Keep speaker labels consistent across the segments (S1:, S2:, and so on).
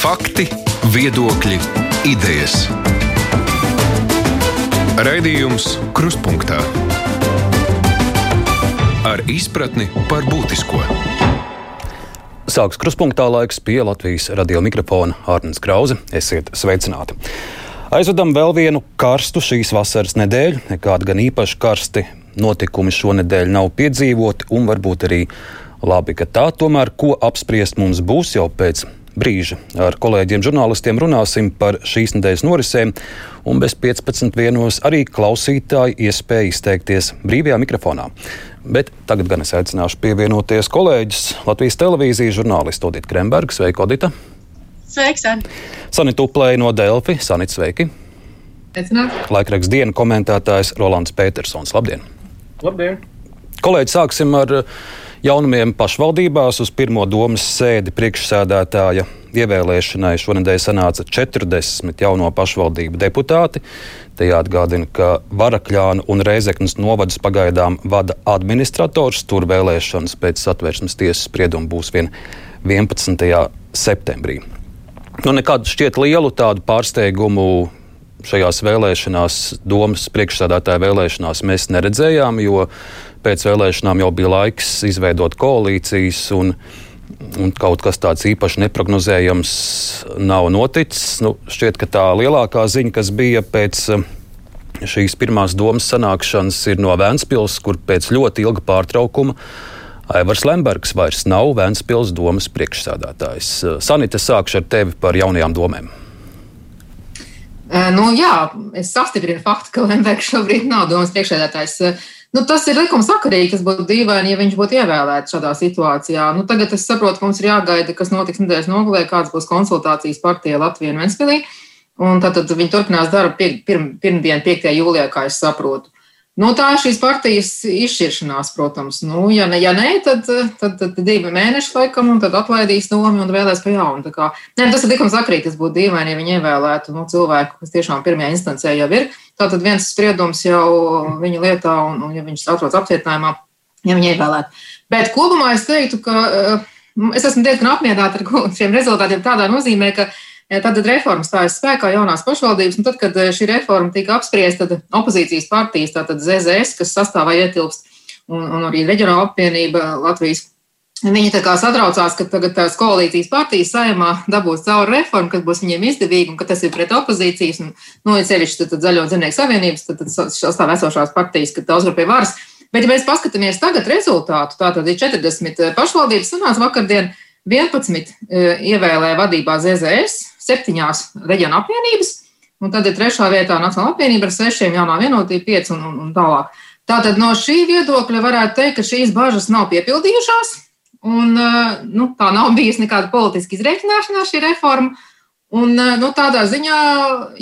S1: Fakti, viedokļi, idejas. Raidījums Kruspunkta ar izpratni par būtisko.
S2: Sāks kruspunktā laiks pie Latvijas radio mikrofona Hārnas Krause. Esiet sveicināti! Aizvedam vēl vienu karstu šīs vasaras nedēļu. Nekādi gan īpaši karsti notikumi šonadēļ nav piedzīvoti, un varbūt arī labi, ka tā tomēr, ko apspriest mums būs jau pēc brīža. Ar kolēģiem žurnālistiem runāsim par šīs nedēļas norisēm, un bez 15 vienos arī klausītāji iespēja izteikties brīvajā mikrofonā. Bet tagad gan es aicināšu pievienoties kolēģis Latvijas televīzijas žurnālists Odita Kremberga. Sveika, Odita!
S3: Sveiks, Sani!
S2: Sanita Uplēja no Delfi. Sanita, sveiki! Laikraksts dienas komentētājs Rolands Petersons. Labdien!
S4: Labdien!
S2: Kolēģi, sāksim ar jaunumiem pašvaldībās. Uz pirmo domas sēdi priekšsēdētāja ievēlēšanai šonadēļ sanāca 40 jauno pašvaldību deputāti. Te jāatgādina, ka Varakļānu un Reizeknas novadus pagaidām vada administrators. Tur vēlēšanas pēc satversmes tiesas sprieduma būs vien 11. septembrī. Nu, nekādu šķiet lielu tādu pārsteigumu šajās vēlēšanās, domas priekšsādātāja vēlēšanās mēs neredzējām, jo pēc vēlēšanām jau bija laiks izveidot koalīcijas. Un, un kaut kas tāds īpaši neparedzējams nav noticis. Nu, šķiet, ka tā lielākā ziņa, kas bija pēc eh, šīs pirmās domas sanākšanas, ir no Vēncpils, kur pēc ļoti ilga pārtraukuma Aivars Lembergs vairs nav Vēncpils domas priekšsādātājs. Sanita, sākšu ar tevi par jaunajām domām.
S3: Nu, jā, es sastiprinu faktu, ka Lembergs šobrīd nav domas priekšsēdētājs. Nu, tas ir likumsakarīgi. Tas būtu dīvaini, ja viņš būtu ievēlēts šādā situācijā. Nu, tagad es saprotu, ka mums ir jāgaida, kas notiks nedēļas nogalē, kādas būs konsultācijas partijā Latvijā un Ventspilī. Un tad, tad viņi turpinās darbu pir, pir, pirmdien, 5. jūlijā, kā es saprotu. Nu, tā ir šīs partijas izšķiršanās, protams. Nu, ja, ne, ja nē, tad, tad, tad, tad divi mēneši laikam, un tad atlaidīs nomi un vēlēs pa jaunu. Kā, ne, tas ir likums sakrīt, tas būtu dīvaini, ja viņi ievēlētu nu, cilvēku, kas tiešām pirmajā instancē jau ir. Tātad viens spriedums jau viņa lietā, un, un ja viņš atrodas apcietinājumā, ja viņi ievēlētu. Bet kopumā es teiktu, ka es esmu diezgan apmierināta ar šiem rezultātiem tādā nozīmē, ka Tātad reforma stājas spēkā jaunās pašvaldības, un tad, kad šī reforma tika apspriesta, tad opozīcijas partijas, tātad ZZS, kas sastāvā ietilpst, un, un arī reģionāla apvienība Latvijas Viņi tā kā satraucās, ka tagad tās koalīcijas partijas saimā dabūs cauri reformu, kas būs viņiem izdevīga un ka tas ir pret opozīcijas, un, nu, ja sevišķi tad, tad zaļo dzīvnieku savienības, tad, tad sastāv esošās partijas, ka daudz pie varas. Bet, ja mēs paskatāmies tagad rezultātu, tā tad ir 40 pašvaldības sanāca vakardien, 11 ievēlēja vadībā ZZS, septiņās reģiona apvienības, un tad ir trešā vietā Nacionāla apvienība ar sešiem, jaunā vienotība, pieci un, un, un tālāk. Tātad no šī viedokļa varētu teikt, ka šīs bažas nav piepildījušās, un nu, tā nav bijusi nekāda politiska izreikināšanās šī reforma. Un, nu, tādā ziņā,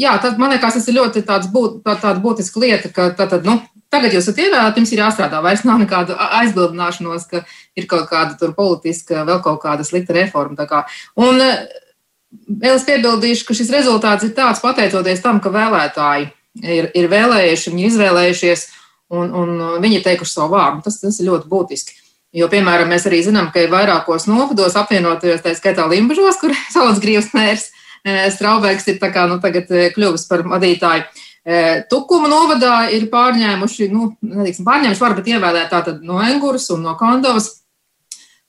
S3: jā, tad, man liekas, tas ir ļoti būt, tā, tāda būtiska lieta, ka tad, nu, tagad jūs esat ievēlēti, jums ir jāstrādā. Vairs nav nekāda aizbildināšanos, ka ir kaut kāda politiska, vēl kaut kāda slikta reforma. Un, Vēl es piebildīšu, ka šis rezultāts ir tāds pateicoties tam, ka vēlētāji ir, ir vēlējuši, viņi ir izvēlējušies un, un viņi ir teikuši savu vārdu. Tas, tas ir ļoti būtiski. Jo, piemēram, mēs arī zinām, ka ir vairākos novados apvienotajos, tā skaitā Limbažos, kur Saules Grīvs mērs Straubēks ir kā, nu, tagad kļuvis par vadītāju. Tukuma novadā ir pārņēmuši, nu, netiksim, pārņēmuši varbūt ievēlēt tātad no Enguras un no Kandavas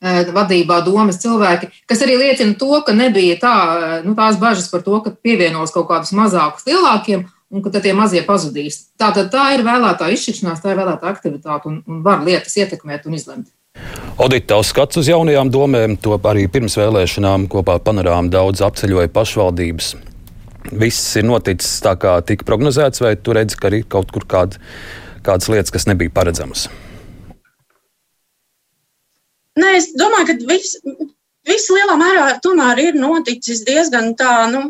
S3: vadībā domas cilvēki, kas arī liecina to, ka nebija tā, nu, tās bažas par to, ka pievienos kaut kādus mazākus lielākiem un ka tie mazie pazudīs. Tātad tā ir vēlētāja izšķiršanās, tā ir vēlētāja aktivitāte un, un var lietas ietekmēt un izlemt.
S2: Odita, tavs skats uz jaunajām domēm, to arī pirms vēlēšanām kopā ar panorāmu daudz apceļoja pašvaldības. Viss ir noticis tā, kā tika prognozēts, vai tu redzi, ka ir kaut kur kād, kādas lietas, kas nebija paredzamas?
S5: Nē, es domāju, ka viss, viss lielā mērā tomēr ir noticis diezgan tā, nu,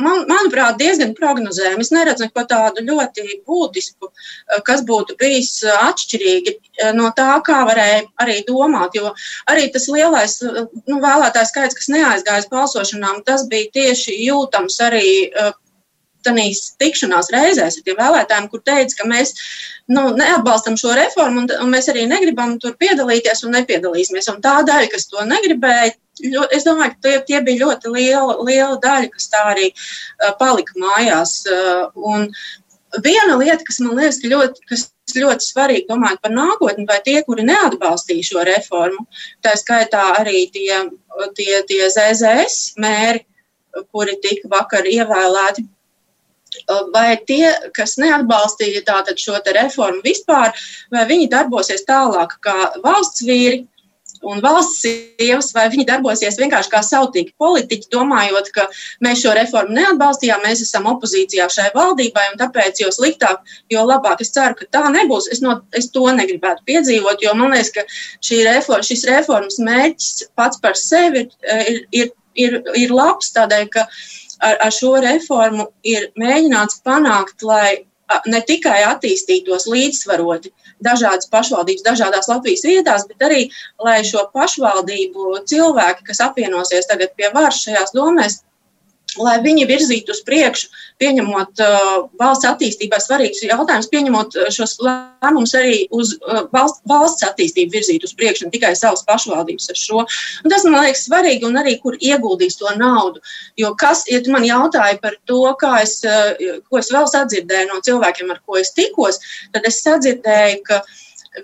S5: man, manuprāt, diezgan prognozējami. Es neredzu neko tādu ļoti būtisku, eh, kas būtu bijis atšķirīgi eh, no tā, kā varēja arī domāt. Jo arī tas lielais eh, nu, vēlētājs skaits, kas neaizgāja uz balsošanām, tas bija tieši jūtams arī tādās tikšanās reizēs ar tiem vēlētājiem, kur teica, ka mēs nu, neatbalstam šo reformu un, un mēs arī negribam tur piedalīties un nepiedalīsimies. Un tā daļa, kas to negribēja, es domāju, ka tie, tie bija ļoti liela, liela daļa, kas tā arī uh, palika mājās. Uh, un viena lieta, kas man liekas, ka ļoti, kas ļoti svarīgi domājot par nākotni, vai tie, kuri neatbalstīja šo reformu, tā skaitā arī tie, tie, tie ZZS mēri, kuri tika vakar ievēlēti, vai tie, kas neatbalstīja tātad šo reformu vispār, vai viņi darbosies tālāk kā valsts vīri, un valsts sievas, vai viņi darbosies vienkārši kā sautīgi politiķi, domājot, ka mēs šo reformu neatbalstījām, mēs esam opozīcijā šai valdībai, un tāpēc jo sliktāk, jo labāk. Es ceru, ka tā nebūs. Es, no, es to negribētu piedzīvot, jo man liekas, ka reforma, šis reformas mērķis pats par sevi ir, ir, ir, ir labs tādēļ, ka ar, ar šo reformu ir mēģināts panākt, lai ne tikai attīstītos līdzsvaroti dažādas pašvaldības, dažādās Latvijas vietās, bet arī, lai šo pašvaldību cilvēki, kas apvienosies tagad pie varas šajās domēs, lai viņi virzītu uz priekšu, pieņemot uh, valsts attīstībai svarīgus jautājumus, pieņemot uh, šos lēmumus arī uz uh, valsts, valsts attīstību virzīt uz priekšu, ne tikai savas pašvaldības ar šo. Un tas man liekas svarīgi, un arī kur ieguldīs to naudu. Jo kas, ja man jautāji par to, kā es, uh, ko es vēl sadzirdēju no cilvēkiem, ar ko es tikos, tad es sadzirdēju, ka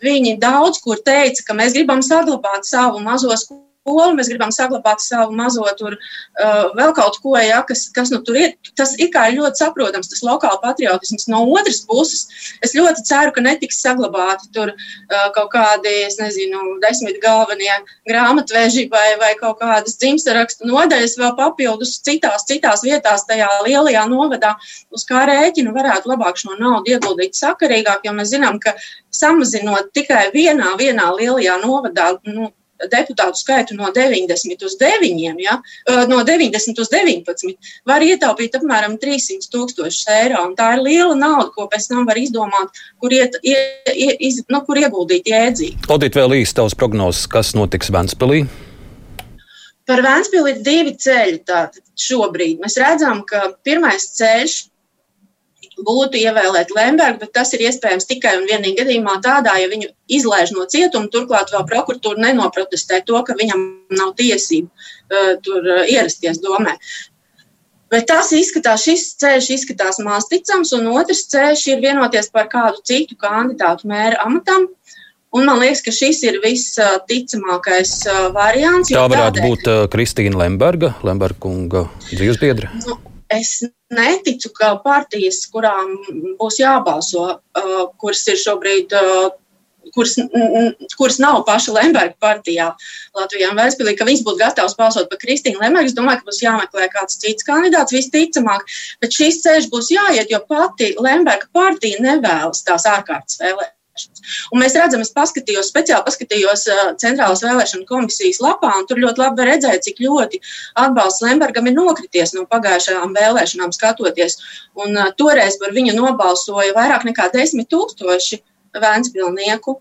S5: viņi daudz kur teica, ka mēs gribam saglabāt savu mazo skolu skolu, mēs gribam saglabāt savu mazo tur uh, vēl kaut ko, ja, kas, kas nu tur ir. Tas ir kā ļoti saprotams, tas lokāla patriotisms. No otras puses, es ļoti ceru, ka netiks saglabāti tur uh, kaut kādi, es nezinu, desmit galvenie grāmatveži vai, vai kaut kādas dzimstarakstu nodaļas vēl papildus citās, citās vietās tajā lielajā novadā, uz kā rēķinu varētu labāk šo naudu ieguldīt sakarīgāk, jo mēs zinām, ka samazinot tikai vienā, vienā lielajā novadā, nu, deputātu skaitu no 90 uz 9, ja, no 90 uz 19, var ietaupīt apmēram 300 tūkstošus eiro. Tā ir liela nauda, ko pēc tam var izdomāt, kur, iet, ie, ie, iz, nu, kur ieguldīt jēdzīgi.
S2: Audīt vēl īsti tavs prognozes, kas notiks Ventspilī?
S5: Par Ventspili ir divi ceļi. Tātad šobrīd mēs redzam, ka pirmais ceļš būtu ievēlēt Lembergu, bet tas ir iespējams tikai un vienīgi gadījumā tādā, ja viņu izlaiž no cietuma, turklāt vēl prokuratūra nenoprotestē to, ka viņam nav tiesību uh, tur uh, ierasties domē. Bet tas izskatās, šis ceļš izskatās maz ticams, un otrs ceļš ir vienoties par kādu citu kandidātu mēra amatam. Un man liekas, ka šis ir visticamākais uh, variants.
S2: Tā varētu tādēļ, būt Kristīna Lemberga, Lemberga kunga dzīvesbiedra.
S5: Nu, es neticu, ka partijas, kurām būs jābalso, uh, kuras ir šobrīd. Uh, kuras, kuras nav paša Lemberga partijā Latvijā un Vēstpilī, ka viņas būtu gatavas balsot par Kristīnu Lembergu. Es domāju, ka būs jāmeklē kāds cits kandidāts, visticamāk, bet šīs ceļš būs jāiet, jo pati Lemberga partija nevēlas tās ārkārtas vēlēšanas vēlēšanas. Un mēs redzam, es paskatījos, speciāli paskatījos Centrālās vēlēšana komisijas lapā, un tur ļoti labi redzēt, cik ļoti atbalsts Lembergam ir nokrities no pagājušajām vēlēšanām skatoties. Un toreiz par viņu nobalsoja vairāk nekā desmit tūkstoši vēnspilnieku,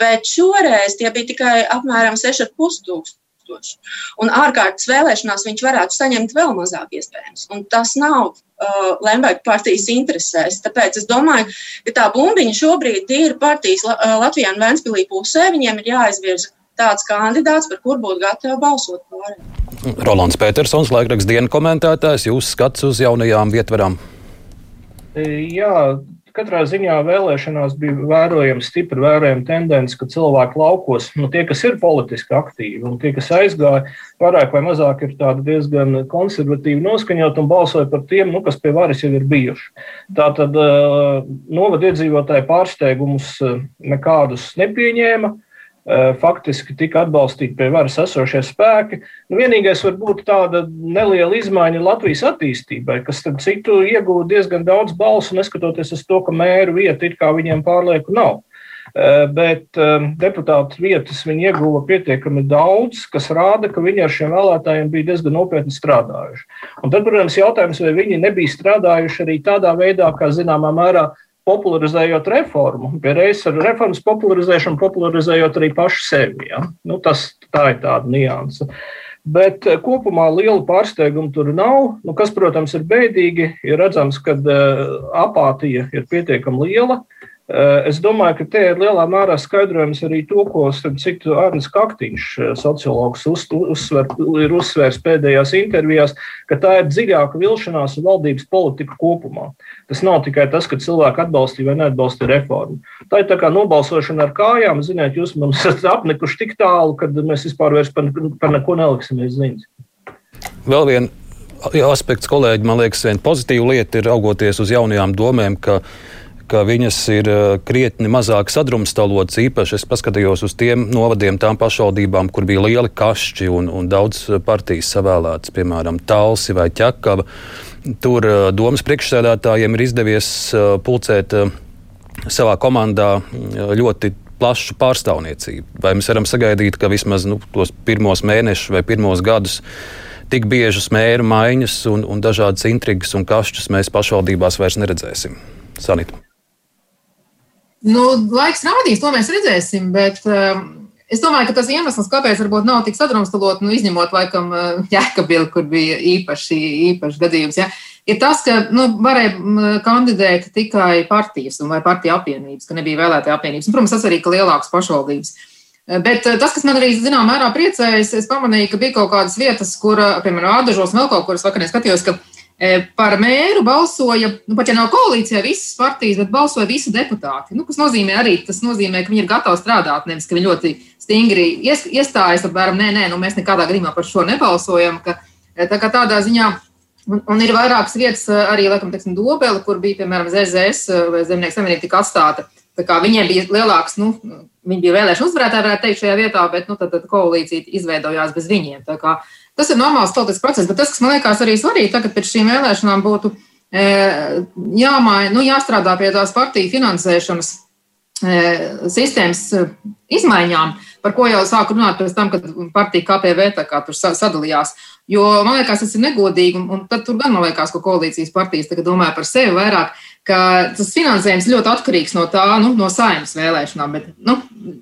S5: bet šoreiz tie bija tikai apmēram 6,5 tūkstoši tūkstoši. Un ārkārtas vēlēšanās viņš varētu saņemt vēl mazāk iespējams. Un tas nav uh, Lemberga partijas interesēs. Tāpēc es domāju, ka tā bumbiņa šobrīd ir partijas uh, Latvijā un Ventspilī pusē. Viņiem ir jāizvirza tāds kandidāts, par kur būtu gatavi balsot pārējiem.
S2: Rolands Petersons, laikraksts dienas komentētājs, jūs skats uz jaunajām vietvarām.
S4: Jā, Katrā ziņā vēlēšanās bija vērojama stipra vērojama tendence, ka cilvēki laukos, nu, tie, kas ir politiski aktīvi un tie, kas aizgāja, vairāk vai mazāk ir diezgan konservatīvi noskaņot un balsoja par tiem, nu, kas pie varas jau ir bijuši. Tātad novadiedzīvotāji pārsteigumus nekādus nepieņēma. Eh, faktiski tika atbalstīti pie varas esošie spēki. Nu, vienīgais var būt tāda neliela izmaiņa Latvijas attīstībai, kas, starp citu, iegūta diezgan daudz balsu, neskatoties uz to, ka mēru vieta it kā viņiem pārlieku nav. Eh, bet um, deputātu vietas viņi ieguva pietiekami daudz, kas rāda, ka viņi ar šiem vēlētājiem bija diezgan nopietni strādājuši. Un tad, protams, jautājums, vai viņi nebija strādājuši arī tādā veidā, kā zināmā mērā popularizējot reformu, pie reizes ar reformas popularizēšanu, popularizējot arī pašu sevi. Ja? Nu, tas, tā ir tāda nianse. Bet eh, kopumā liela pārsteiguma tur nav. Nu, kas, protams, ir bēdīgi, ir redzams, ka uh, apātija ir pietiekami liela. Eh, es domāju, ka te ir lielā mērā skaidrojums arī to, ko citu Arnēs Kaktiņš, eh, sociologs, uz, uzsver, ir uzsvērs pēdējās intervijās, ka tā ir dziļāka vilšanās valdības politika kopumā. Tas nav tikai tas, ka cilvēki atbalstīja vai neatbalstīja reformu. Tā ir tā kā nobalsošana ar kājām. Ziniet, jūs mums esat apnikuši tik tālu, ka mēs vispār par, par neko neliksimies ziņas.
S2: Vēl viens aspekts, kolēģi, man liekas, viena pozitīva lieta ir augoties uz jaunajām domēm, ka ka viņas ir eh, krietni mazāk sadrumstalotas. Īpaši es paskatījos uz tiem novadiem, tām pašvaldībām, kur bija lieli kašķi un, un daudz partijas savēlētas, piemēram, Talsi vai Ķekava. Tur eh, domas priekšsēdētājiem ir izdevies pulcēt savā komandā ļoti plašu pārstāvniecību. Vai mēs varam sagaidīt, ka vismaz nu, tos pirmos mēnešus vai pirmos gadus tik biežas mēru maiņas un, un dažādas intrigas un kašķus mēs pašvaldībās vairs neredzēsim? Sanita.
S3: Nu, laiks rādīs, to mēs redzēsim, bet um, es domāju, ka tas iemesls, kāpēc varbūt nav tik sadrumstalot, nu, izņemot laikam uh, Jēkabilu, kur bija īpaši, īpaši gadījums, ja, ir tas, ka nu, varēja kandidēt tikai partijas vai partiju apvienības, ka nebija vēlētāja apvienības. Un, protams, tas arī ka lielākas pašvaldības. Uh, bet uh, tas, kas man arī zināmā mērā priecējas, es pamanīju, ka bija kaut kādas vietas, kur, piemēram, Ādažos vēl kaut kur, es vakarā skatījos, ka par mēru balsoja, nu, pat ja nav koalīcijā visas partijas, bet balsoja visi deputāti. Nu, kas nozīmē arī, tas nozīmē, ka viņi ir gatavi strādāt, nevis ka viņi ļoti stingri iestājas, apmēram, nē, nē, nu, mēs nekādā gadījumā par šo nebalsojam. Ka, e, tā kā tādā ziņā, un, un ir vairākas vietas e, arī, laikam, teiksim, Dobela, kur bija, piemēram, ZZS vai Zemnieku savienība tika atstāta. Viņiem bija lielāks, nu, viņi bija vēlēšana uzvarētāji, varētu teikt, šajā vietā, bet nu, tad, tad koalīcija izveidojās bez viņiem. Tā kā, Tas ir normāls politisks process, bet tas, kas man liekas arī svarīgi tagad pēc šīm vēlēšanām, būtu e, jāmāja, nu, jāstrādā pie tās partiju finansēšanas e, sistēmas e, izmaiņām, par ko jau sāku runāt pēc tam, kad partija KPV tur sadalījās. Jo man liekas, tas ir negodīgi, un, un tad tur gan man liekas, ka koalīcijas partijas tagad domā par sevi vairāk ka tas finansējums ļoti atkarīgs no tā, nu, no saimnes vēlēšanām. Bet, nu,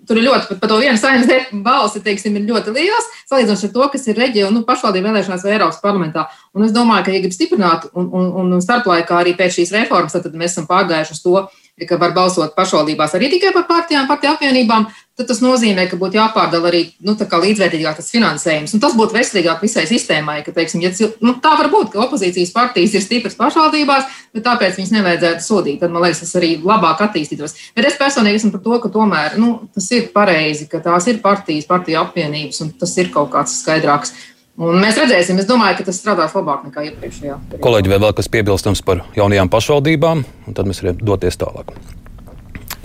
S3: tur ir ļoti, pat par to vienu saimnes balsi, teiksim, ir ļoti liels, salīdzinot ar to, kas ir reģionu nu, pašvaldību vēlēšanās vai Eiropas parlamentā. Un es domāju, ka, ja grib stiprināt un, un, un starplaikā arī pēc šīs reformas, tad mēs esam pārgājuši uz to, ka var balsot pašvaldībās arī tikai par partijām, partiju apvienībām, tad tas nozīmē, ka būtu jāpārdala arī nu, līdzvērtīgāk tas finansējums. Un tas būtu veselīgāk visai sistēmai, ka teiksim, ja, nu, tā var būt, ka opozīcijas partijas ir stipras pašvaldībās, bet tāpēc viņas nevajadzētu sodīt. Tad man liekas, tas arī labāk attīstītos. Bet es personīgi esmu par to, ka tomēr nu, tas ir pareizi, ka tās ir partijas, partiju apvienības un tas ir kaut kāds skaidrāks. Un mēs redzēsim, es domāju, ka tas strādās labāk nekā iepriekšējā.
S2: Kolēģi, vai vēl kas piebilstams par jaunajām pašvaldībām, un tad mēs varam doties tālāk.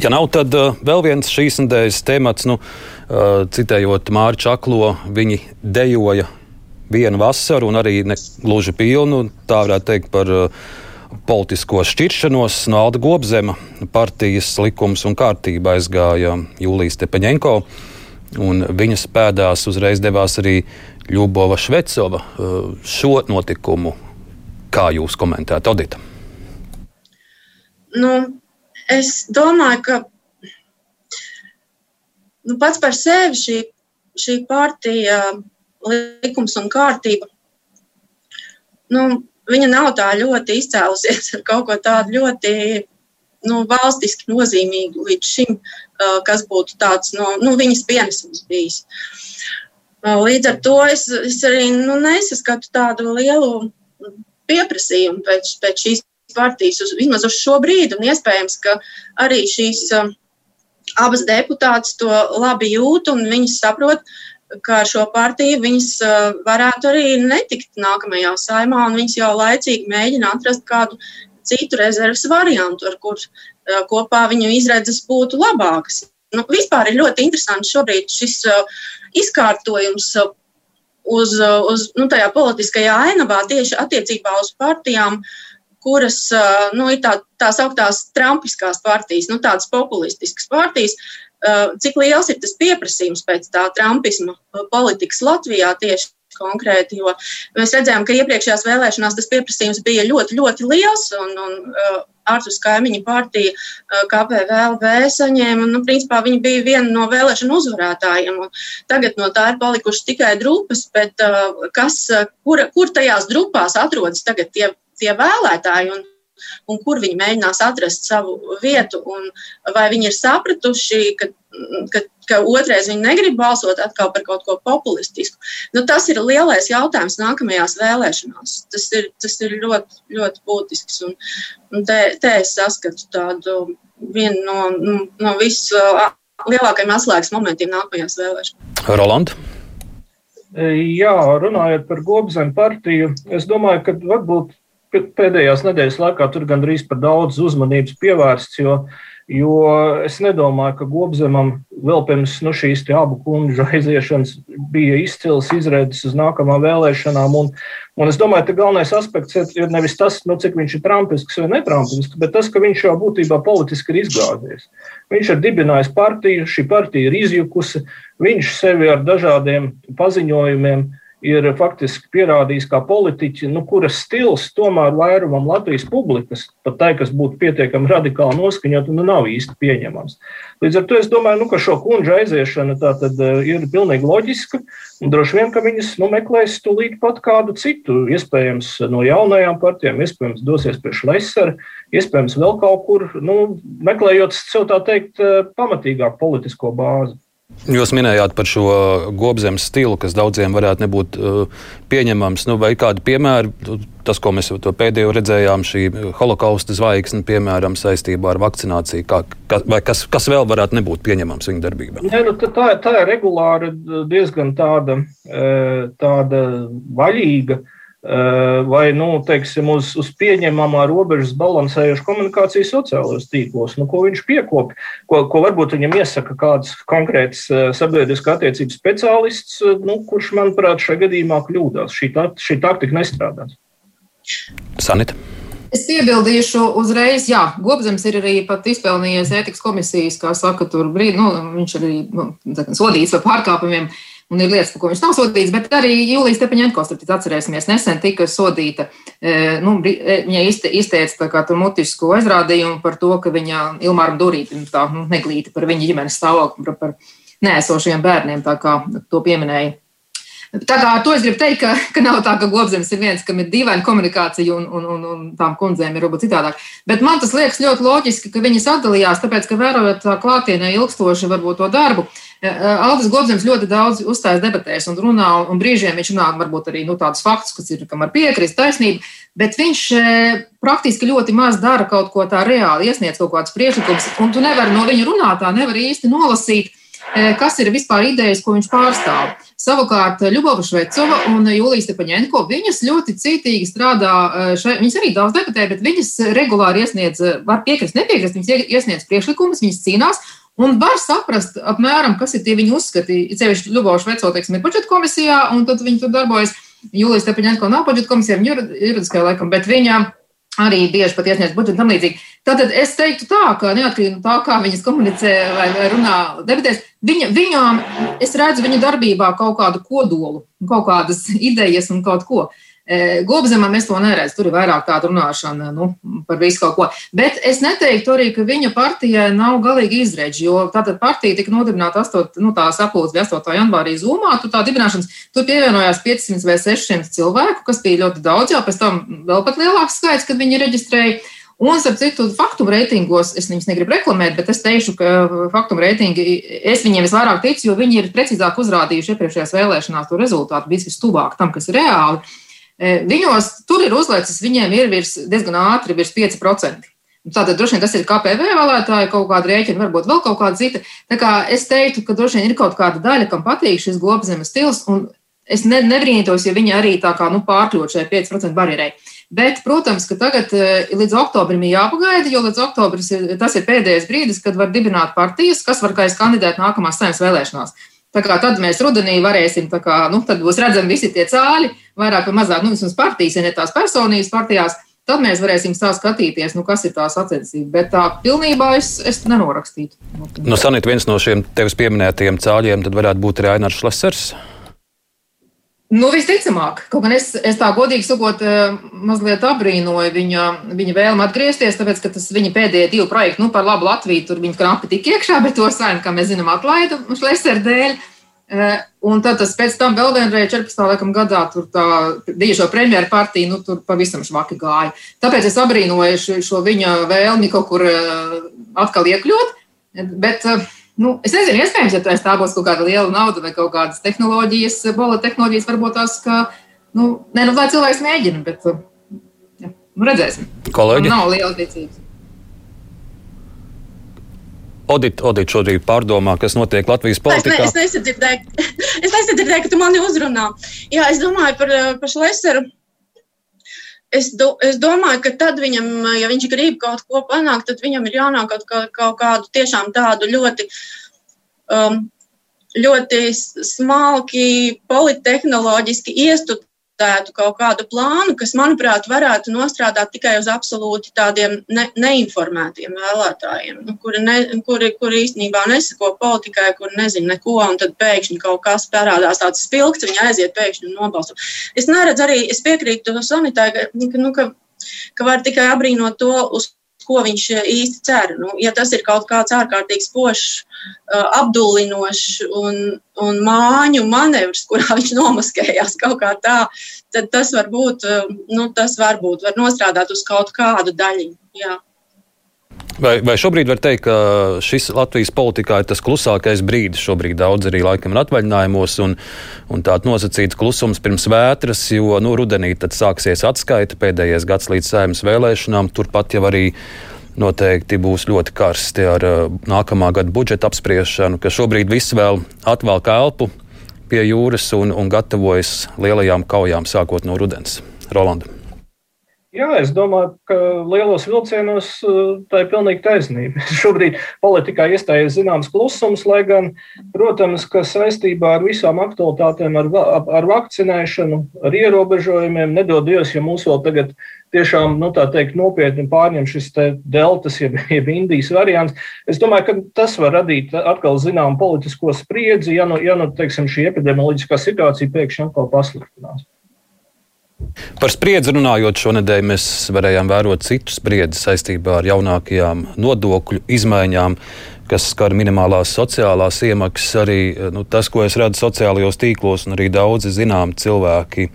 S2: Ja nav, tad uh, vēl viens šīs nedēļas temats, nu, uh, citējot Māri Čaklo, viņi dejoja vienu vasaru un arī ne gluži pilnu, tā varētu teikt par uh, politisko šķiršanos no Alda Gobzema partijas likums un kārtība aizgāja Jūlijas Tepeņenko, un viņas pēdās uzreiz devās arī Ļubova Švecova šo notikumu. Kā jūs komentējat, Odita?
S5: Nu, es domāju, ka nu, pats par sevi šī, šī partija, likums un kārtība, nu, viņa nav tā ļoti izcēlusies ar kaut ko tādu ļoti nu, valstiski nozīmīgu līdz šim, kas būtu tāds no nu, viņas pienesums bijis. Līdz ar to es, es arī nu, nesaskatu tādu lielu pieprasījumu pēc, pēc šīs partijas, uz, vismaz uz šo brīdi. Un iespējams, ka arī šīs uh, abas deputātes to labi jūt un viņas saprot, ka ar šo partiju viņas uh, varētu arī netikt nākamajā saimā, un viņas jau laicīgi mēģina atrast kādu citu rezerves variantu, ar kur uh, kopā viņu izredzes būtu labākas. Nu, vispār ir ļoti interesanti šobrīd šis uh, izkārtojums uh, uz, uh, uz nu, tajā politiskajā ainavā tieši attiecībā uz partijām, kuras uh, nu, ir tā, tās augtās trumpiskās partijas, nu, tādas populistiskas partijas. Cik liels ir tas pieprasījums pēc tā trumpisma politikas Latvijā tieši konkrēti, jo mēs redzējām, ka iepriekšējās vēlēšanās tas pieprasījums bija ļoti, ļoti liels, un, un ārpus kaimiņu partija KPVLV saņēma, nu, principā viņi bija viena no vēlēšanu uzvarētājiem. Tagad no tā ir palikušas tikai drupas, bet kas, kur, kur tajās drupās atrodas tagad tie, tie vēlētāji? Un, un kur viņi mēģinās atrast savu vietu, un vai viņi ir sapratuši, ka, ka, ka otrais viņi negrib balsot atkal par kaut ko populistisku. Nu, tas ir lielais jautājums nākamajās vēlēšanās. Tas ir, tas ir ļoti, ļoti būtisks, un, un te, te es saskatu tādu vienu no, no, no vislielākajiem atslēgas momentiem nākamajās vēlēšanās.
S2: Roland?
S4: Jā, runājot par Gobzemu partiju, es domāju, ka varbūt pēdējās nedēļas laikā tur gandrīz par daudz uzmanības pievērsts, jo, jo es nedomāju, ka Gobzemam vēl pirms nu, šīs abu kundžu aiziešanas bija izcils izredzes uz nākamām vēlēšanām. Un, un es domāju, ka galvenais aspekts ir nevis tas, nu, cik viņš ir trumpisks vai netrampisks, bet tas, ka viņš jau būtībā politiski ir izgāzies. Viņš ir dibinājis partiju, šī partija ir izjukusi, viņš sevi ar dažādiem paziņojumiem ir faktiski pierādījis kā politiķi, nu, kuras stils tomēr vairumam Latvijas publikas, pat tai, kas būtu pietiekami radikāli noskaņot, nu, nav īsti pieņemams. Līdz ar to es domāju, nu, ka šo kundžu aiziešana tad, uh, ir pilnīgi loģiska, un droši vien, ka viņas nu, meklēs tūlīt pat kādu citu, iespējams, no jaunajām partijām, iespējams, dosies pie Šlesera, iespējams, vēl kaut kur, nu, meklējot sev tā teikt, uh, pamatīgāku politisko bāzi.
S2: Jūs minējāt par šo gobzemes stilu, kas daudziem varētu nebūt uh, pieņemams. Nu, vai kādi piemēri, tas, ko mēs pēdējo redzējām, šī holokausta zvaigzne, piemēram, saistībā ar vakcināciju, kā, ka, vai kas, kas vēl varētu nebūt pieņemams viņa darbībā?
S4: Nē, nu, tā, tā ir regulāri diezgan tāda, uh, tāda vaļīga. Uh, vai nu, teiksim, uz, uz pieņemamā robežas balansējušu komunikāciju sociālajos tīklos, nu, ko viņš piekopja, ko, ko varbūt viņam iesaka kāds konkrēts eh, sabiedriskā attiecības speciālists, eh, nu, kurš, manuprāt, šajā gadījumā kļūdās. Šī, tā, šī taktika nestrādās.
S2: Sanita.
S3: Es piebildīšu uzreiz, jā, Gobzems ir arī pat izpelnījies ētikas komisijas, kā saka, tur brīdi, nu, viņš arī nu, sodīts par pārkāpumiem. Uh, un ir lietas, par ko viņš nav sodīts, bet arī Jūlijas Stepaņenko, starp citu, atcerēsimies, nesen tika sodīta, e, nu, e, viņa izteica tā kā tur mutisku aizrādījumu par to, ka viņa Ilmāram Durītim tā nu, neglīta par viņa ģimenes stāvokli, par, par nēsošiem bērniem, tā kā to pieminēja. Tā kā to es gribu teikt, ka, ka nav tā, ka Gobzems ir viens, kam ir dīvaina komunikācija un, un, un, un tām kundzēm ir varbūt citādāk. Bet man tas liekas ļoti loģiski, ka viņi sadalījās, tāpēc, ka vērojot tā klātienē ilgstoši varbūt to darbu, Aldis Gobzems ļoti daudz uzstājas debatēs un runā, un brīžiem viņš runā varbūt arī nu, tādus faktus, kas ir, kam ar piekrist taisnība, bet viņš praktiski ļoti maz dara kaut ko tā reāli, iesniedz kaut kādus priekšlikumus, un tu nevari no viņa runātā, nevar īsti nolasīt, kas ir vispār idejas, ko viņš pārstāv. Savukārt Ļubova Švecova un Jūlija Stepaņenko, viņas ļoti cītīgi strādā, šai, viņas arī daudz debatē, bet viņas regulāri iesniedz, var piekrist, nepiekrist, viņas iesniedz priekšlikumus, viņas cīnās, Un var saprast, apmēram, kas ir tie viņa uzskati. Ceļš Ļubovs Veco, teiksim, ir budžeta komisijā, un tad viņi tur darbojas. Jūlijas Tepaņēnko nav budžeta komisijā, viņa juridiskajā laikam, bet viņa arī bieži pat iesniedz budžetu tam līdzīgi. Tātad es teiktu tā, ka neatkarīgi no tā, kā viņas komunicē vai, vai runā debatēs, viņa, viņām es redzu viņu darbībā kaut kādu kodolu, kaut kādas idejas un kaut ko. E, Gobzemam es to neredzu. Tur ir vairāk tāda runāšana nu, par visu kaut ko. Bet es neteiktu arī, ka viņa partijai nav galīgi izredzi, jo tātad partija tika nodibināta 8, nu, tā sapulce bija 8. janvārī Zumā. Tur tā dibināšanas, tur pievienojās 500 vai 600 cilvēku, kas bija ļoti daudz, jau pēc tam vēl pat lielāks skaits, kad viņi reģistrēja. Un, starp citu, faktu reitingos, es viņus negribu reklamēt, bet es teikšu, ka faktu reitingi, es viņiem visvairāk ticu, jo viņi ir precīzāk uzrādījuši iepriekšējās vēlēšanās to rezultātu, bijis vistuvāk tam, kas ir reāli. E, viņos tur ir uzlaicis, viņiem ir virs, diezgan ātri virs 5%. Tātad droši vien tas ir KPV vēlētāji, kaut kāda rēķina, varbūt vēl kaut kāda cita. Tā kā es teiktu, ka droši vien ir kaut kāda daļa, kam patīk šis globzemes stils, un es ne, nebrīnītos, ja viņi arī tā kā nu, pārkļūt šai 5% barjerai. Bet, protams, ka tagad e, līdz oktobrim ir jāpagaida, jo līdz oktobrim tas ir pēdējais brīdis, kad var dibināt partijas, kas var kandidēt nākamās saimnes vēlēšanās. Tā kā tad mēs rudenī varēsim, kā, nu, tad būs redzami visi tie cāļi, vairāk vai mazāk, nu, vismaz partijas, ja ne tās personības partijās, tad mēs varēsim sākt skatīties, nu, kas ir tā sacensība. Bet tā pilnībā es, es nenorakstītu.
S2: Nu, Sanīt, viens no šiem tevis pieminētajiem cāļiem tad varētu būt arī Ainārs Šlesers.
S3: Nu, visticamāk, kaut gan es, es tā godīgi sakot, eh, mazliet abrīnoju viņa, viņa vēlmu atgriezties, tāpēc, ka tas viņa pēdējie divi projekti, nu, par labu Latviju, tur viņa knapi tik iekšā, bet to sainu, kā mēs zinām, atlaida Šlesera dēļ. Un tad tas pēc tam vēl vienreiz 14. Laikam, gadā tur tā dižo premjeru partija, nu, tur pavisam švaki gāja. Tāpēc es abrīnoju šo, šo viņa vēlmi kaut kur atkal iekļūt. Bet, nu, es nezinu, iespējams, ja tā būs kaut kāda liela nauda vai kaut kādas tehnoloģijas, bola tehnoloģijas, varbūt tās, ka, nu, ne, nu, lai cilvēks mēģina, bet, ja, nu, redzēsim.
S2: Kolēģi?
S3: Man nav liela ticības.
S2: Odita, Odita šobrīd pārdomā, kas notiek Latvijas politikā.
S5: Es, ne, es, nesadzirdēju, es nesadzirdēju, ka tu mani uzrunā. Jā, es domāju par, par Šleseru. Es, do, es domāju, ka tad viņam, ja viņš grib kaut ko panākt, tad viņam ir jānāk kaut, kā, kaut kādu tiešām tādu ļoti, um, ļoti smalki, politehnoloģiski iestudētu tētu kaut kādu plānu, kas, manuprāt, varētu nostrādāt tikai uz absolūti tādiem ne, neinformētiem vēlētājiem, nu, kuri, ne, kuri, kuri īstenībā nesako politikai, kuri nezina neko, un tad pēkšņi kaut kas parādās tāds spilgts, viņi aiziet pēkšņi un nobalso. Es neredzu arī, es piekrītu Sonitai, ka, nu, ka, ka var tikai abrīnot to, uz ko viņš īsti cer. Nu, ja tas ir kaut kāds ārkārtīgi spožs apdullinošs un, un māņu manevrs, kurā viņš nomaskējās kaut kā tā, tad tas var būt, nu, tas varbūt var nostrādāt uz kaut kādu daļiņu. Jā.
S2: Vai, vai šobrīd var teikt, ka šis Latvijas politikā ir tas klusākais brīdis? Šobrīd daudz arī laikam ir atvaļinājumos un, un tāds nosacīts klusums pirms vētras, jo nu, rudenī tad sāksies atskaita pēdējais gads līdz saimnes vēlēšanām. Turpat jau arī noteikti būs ļoti karsti ar uh, nākamā gada budžeta apspriešanu, ka šobrīd viss vēl atvelk elpu pie jūras un, un gatavojas lielajām kaujām sākot no rudens. Rolanda.
S4: Jā, es domāju, ka lielos vilcienos uh, tā ir pilnīgi taisnība. Šobrīd politikā iestājies zināms klusums, lai gan, protams, ka saistībā ar visām aktualitātēm, ar, ar vakcinēšanu, ar ierobežojumiem, nedod Dievs, ja mūs vēl tagad tiešām nu, teikt, nopietni pārņem šis deltas, jeb, jeb Indijas variants. Es domāju, ka tas var radīt atkal zināmu politisko spriedzi, ja, nu, ja nu, teiksim, šī epidemioloģiskā situācija pēkšņi atkal pasliktinās.
S2: Par spriedzi runājot, šonadēļ mēs varējām vērot citu spriedzi saistībā ar jaunākajām nodokļu izmaiņām, kas skar minimālās sociālās iemaksas. Arī nu, tas, ko es redzu sociālajos tīklos, un arī daudzi zinām cilvēki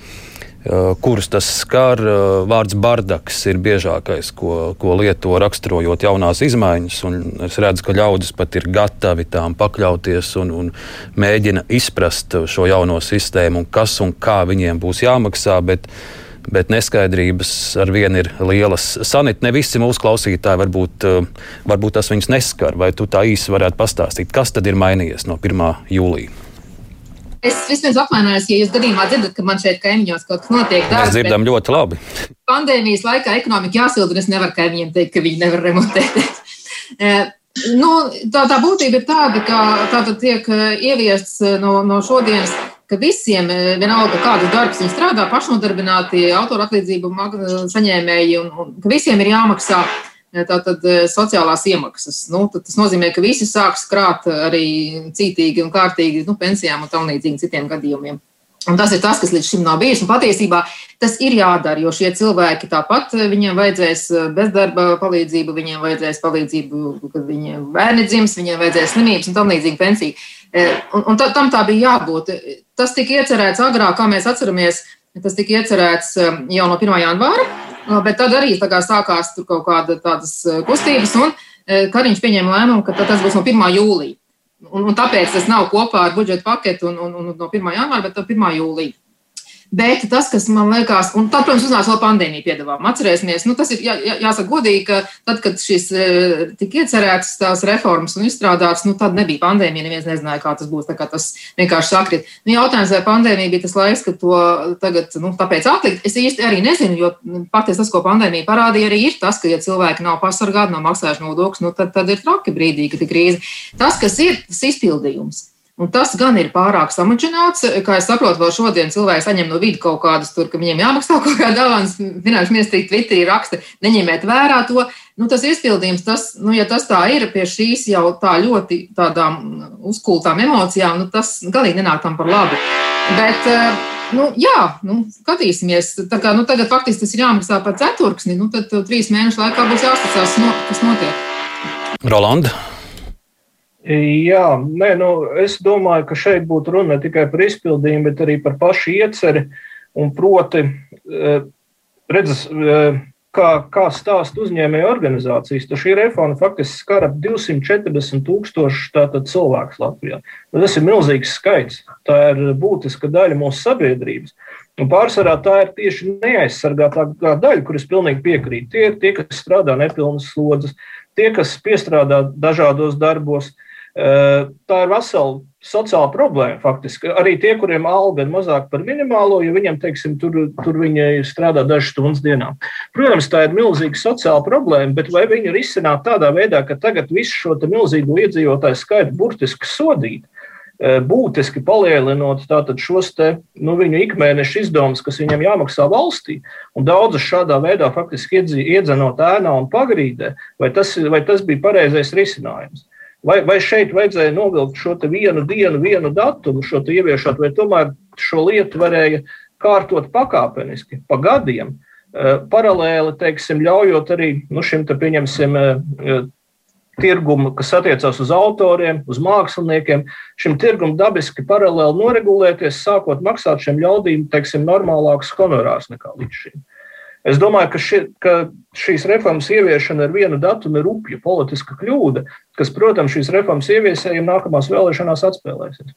S2: kurus tas skar. Eh, vārds bardaks ir biežākais, ko, ko lieto raksturojot jaunās izmaiņas. Es redzu, ka ļaudis pat ir gatavi tām pakļauties un, un mēģina izprast šo jauno sistēmu, un kas un kā viņiem būs jāmaksā. Bet, bet neskaidrības ar vienu ir lielas. Sanit, ne visi mūsu klausītāji varbūt, eh, varbūt tas viņus neskar. Vai tu tā īsi varētu pastāstīt, kas tad ir mainījies no 1. jūlijā?
S3: Es vispirms apvainojos, ja jūs gadījumā dzirdat, ka man šeit kaimiņos kaut kas notiek. Darbs,
S2: Mēs dzirdam ļoti labi.
S3: Pandēmijas laikā ekonomika jāsilda, un es nevaru kaimiņiem teikt, ka viņi nevar remontēties. Eh, nu, tā, tā būtība ir tāda, ka tātad tiek eh, ieviests eh, no, no šodienas ka visiem, vienalga kādu darbu viņi strādā, pašnodarbināti, autora atlīdzību saņēmēji, un, un ka visiem ir jāmaksā tātad sociālās iemaksas. Nu, tas nozīmē, ka visi sāks krāt arī cītīgi un kārtīgi nu, pensijām un tam līdzīgi citiem gadījumiem. Un tas ir tas, kas līdz šim nav bijis. Un patiesībā tas ir jādara, jo šie cilvēki tāpat viņiem vajadzēs bezdarba palīdzību, viņiem vajadzēs palīdzību, kad viņiem bērni dzims, viņiem vajadzēs slimības un tam līdzīgi pensiju. Un, un tam tā bija jābūt. Tas tika iecerēts agrāk, kā mēs atceramies, tas tika iecerēts jau no 1. janvāra. Bet tad arī sākās kaut kādas eh, kustības, un eh, Kariņš pieņēma lēmumu, ka tas būs no 1. jūlija. Un, un tāpēc tas nav kopā ar budžeta paketu un, un, un no 1. janvāra, bet no 1. jūlija. Bet tas, kas man liekas, un tad, protams, uznāca vēl pandēmija piedāvājuma. Atcerēsimies, nu, tas ir jā, jā, jāsaka godīgi, ka tad, kad šis e, tika iecerēts tās reformas un izstrādāts, nu, tad nebija pandēmija, neviens nezināja, kā tas būs. Tā kā tas vienkārši sakrit. Nu, jautājums, vai pandēmija bija tas laiks, kad to tagad, nu, tāpēc atlikt, es īsti arī nezinu, jo patiesi tas, ko pandēmija parādīja, arī ir tas, ka, ja cilvēki nav pasargāti, nav maksājuši nodokļus, nu, tad, tad ir traki brīdī, kad ir krīze. Tas, kas ir, tas izpildījums. Un tas gan ir pārāk samaģināts. Kā es saprotu, vēl šodien cilvēki saņem no vidas kaut kādas, tur, ka viņiem jāmaksā kaut kāda avans. Finanšu ministrija Twitterī raksta, neņemiet vērā to. Nu, tas izpildījums, tas, nu, ja tas tā ir pie šīs jau tā ļoti tādām uzkultām emocijām, nu, tas galīgi nenāk tam par labu. Bet, eh, nu, jā, nu, skatīsimies. Tā kā, nu, tagad faktiski tas ir jāmaksā par ceturksni, nu, tad trīs mēnešu laikā būs jāskatās, no, kas notiek.
S2: Rolanda.
S4: Jā, nē, nu, es domāju, ka šeit būtu runa ne tikai par izpildījumu, bet arī par pašu ieceri. Un proti, redzes, kā, kā stāsta uzņēmēju organizācijas, tad šī reforma faktiski skar ap 240 tūkstošu cilvēku Latvijā. Nu, tas ir milzīgs skaits. Tā ir būtiska daļa mūsu sabiedrības. Un pārsvarā tā ir tieši neaizsargātā daļa, kuras pilnīgi piekrīt. Tie ir tie, kas strādā nepilnas slodzes, tie, kas piestrādā dažādos darbos. Tā ir vesela sociāla problēma. Faktiski. Arī tie, kuriem alga ir mazāka par minimālo, ja viņiem, teiksim, tur, tur viņi strādā dažas stundas dienā. Protams, tā ir milzīga sociāla problēma, bet vai viņi risināt tādā veidā, ka tagad visu šo milzīgo iedzīvotāju skaitu burtiski sodīt? Būtiski palielinot šos te, nu, viņu ikmēneša izdevumus, kas viņam jāmaksā valstī, un daudzas šādā veidā faktiski iedzenot ēnā un pagrīdē, vai tas, vai tas bija pareizais risinājums? Vai, vai šeit vajadzēja novilkt šo vienu dienu, vienu datumu, šo ieviešot, vai tomēr šo lietu varēja kārtot pakāpeniski, pa gadiem, eh, paralēli, teiksim, ļaujot arī nu, šim te pieņemsim eh, tirgumu, kas attiecās uz autoriem, uz māksliniekiem, šim tirgumam dabiski paralēli noregulēties, sākot maksāt šiem ļaudīm, teiksim, normālākus honorārus nekā līdz šim. Es domāju, ka, ši, ka šīs reformas ieviešana ar vienu datumu ir upja politiska kļūda, kas, protams, šīs reformas ieviesējiem nākamās vēlēšanās atspēlēsies.